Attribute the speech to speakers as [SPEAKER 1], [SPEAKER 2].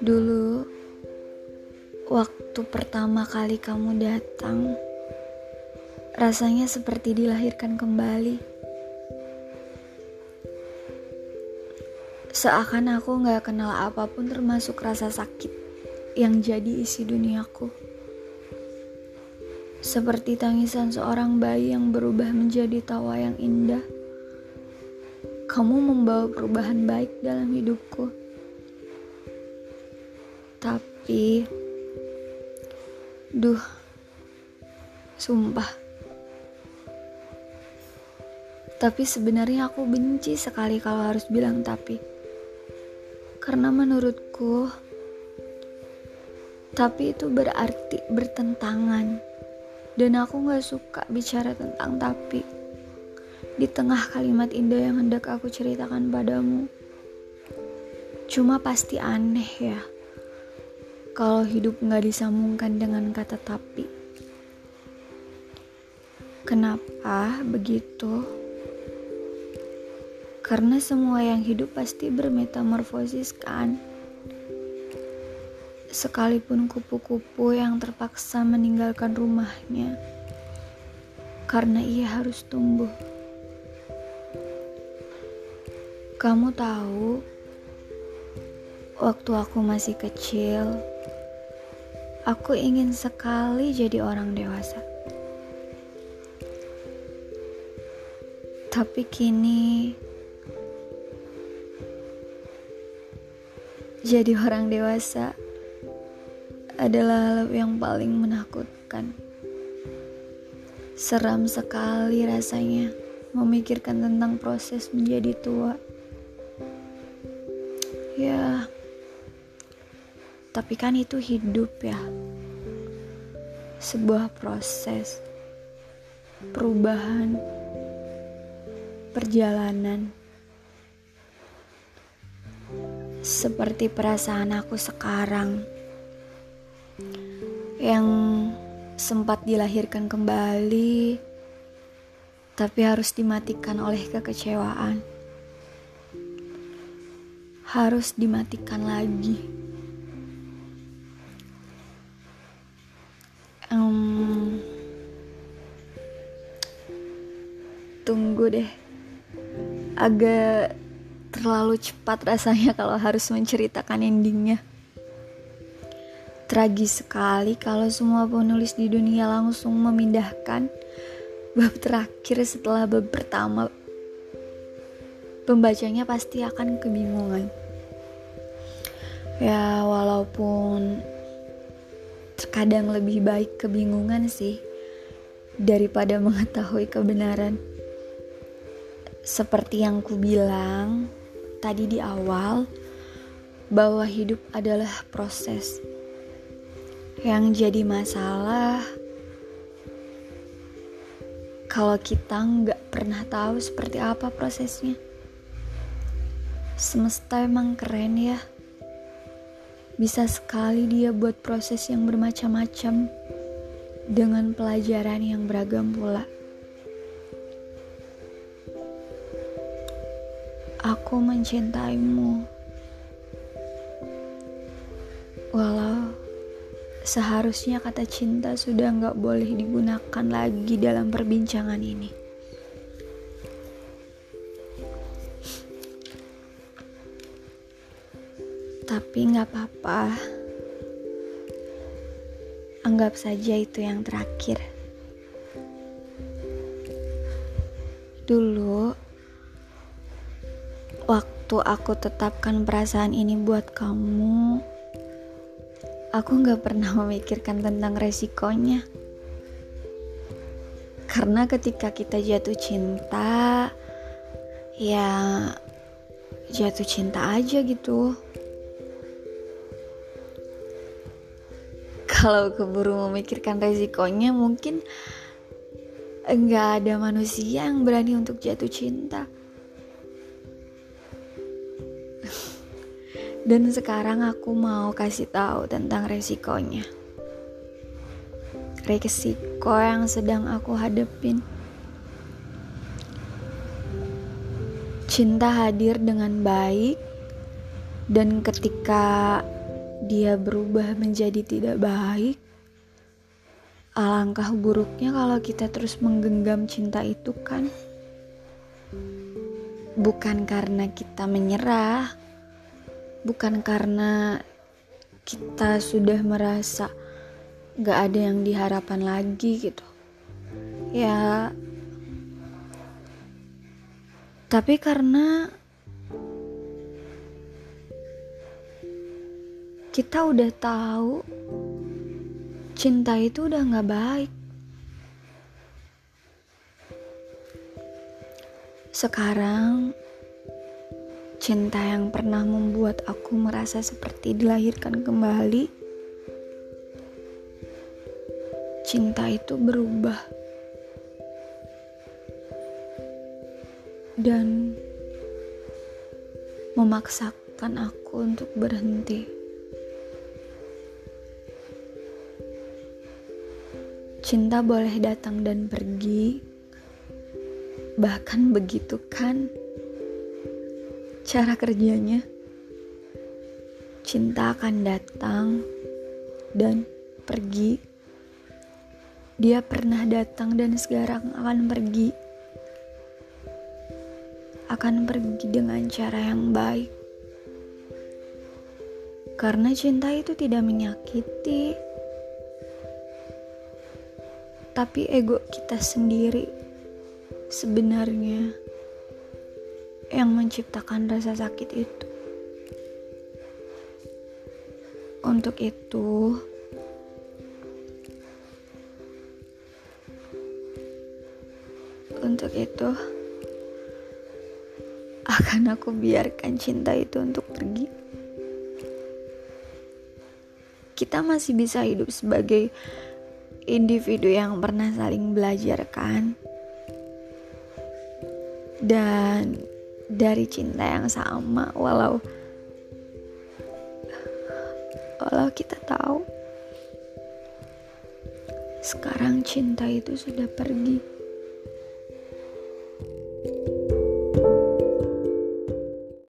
[SPEAKER 1] Dulu, waktu pertama kali kamu datang, rasanya seperti dilahirkan kembali. Seakan aku gak kenal apa pun termasuk rasa sakit yang jadi isi duniaku. Seperti tangisan seorang bayi yang berubah menjadi tawa yang indah. Kamu membawa perubahan baik dalam hidupku tapi, duh, sumpah. Tapi sebenarnya aku benci sekali kalau harus bilang tapi. Karena menurutku, tapi itu berarti bertentangan. Dan aku gak suka bicara tentang tapi. Di tengah kalimat indah yang hendak aku ceritakan padamu. Cuma pasti aneh ya kalau hidup nggak disambungkan dengan kata tapi. Kenapa begitu? Karena semua yang hidup pasti bermetamorfosis kan? Sekalipun kupu-kupu yang terpaksa meninggalkan rumahnya karena ia harus tumbuh. Kamu tahu, waktu aku masih kecil, Aku ingin sekali jadi orang dewasa. Tapi kini jadi orang dewasa adalah yang paling menakutkan. Seram sekali rasanya memikirkan tentang proses menjadi tua. Ya, tapi kan itu hidup ya. Sebuah proses perubahan perjalanan. Seperti perasaan aku sekarang yang sempat dilahirkan kembali tapi harus dimatikan oleh kekecewaan. Harus dimatikan lagi. um, tunggu deh agak terlalu cepat rasanya kalau harus menceritakan endingnya tragis sekali kalau semua penulis di dunia langsung memindahkan bab terakhir setelah bab pertama pembacanya pasti akan kebingungan ya walaupun terkadang lebih baik kebingungan sih daripada mengetahui kebenaran. Seperti yang ku bilang tadi di awal, bahwa hidup adalah proses. Yang jadi masalah kalau kita nggak pernah tahu seperti apa prosesnya. Semesta emang keren ya. Bisa sekali dia buat proses yang bermacam-macam dengan pelajaran yang beragam pula. Aku mencintaimu. Walau seharusnya kata cinta sudah nggak boleh digunakan lagi dalam perbincangan ini. Tapi nggak apa-apa. Anggap saja itu yang terakhir. Dulu, waktu aku tetapkan perasaan ini buat kamu, aku nggak pernah memikirkan tentang resikonya. Karena ketika kita jatuh cinta, ya jatuh cinta aja gitu. kalau keburu memikirkan resikonya mungkin enggak ada manusia yang berani untuk jatuh cinta. Dan sekarang aku mau kasih tahu tentang resikonya. Resiko yang sedang aku hadepin. cinta hadir dengan baik, dan ketika dia berubah menjadi tidak baik, alangkah buruknya kalau kita terus menggenggam cinta itu, kan? Bukan karena kita menyerah, bukan karena kita sudah merasa gak ada yang diharapkan lagi, gitu ya tapi karena kita udah tahu cinta itu udah gak baik. Sekarang cinta yang pernah membuat aku merasa seperti dilahirkan kembali, cinta itu berubah. dan memaksakan aku untuk berhenti. Cinta boleh datang dan pergi, bahkan begitu kan cara kerjanya. Cinta akan datang dan pergi. Dia pernah datang dan sekarang akan pergi akan pergi dengan cara yang baik. Karena cinta itu tidak menyakiti, tapi ego kita sendiri sebenarnya yang menciptakan rasa sakit itu. Untuk itu, untuk itu akan aku biarkan cinta itu untuk pergi. Kita masih bisa hidup sebagai individu yang pernah saling belajar kan? Dan dari cinta yang sama walau walau kita tahu sekarang cinta itu sudah pergi.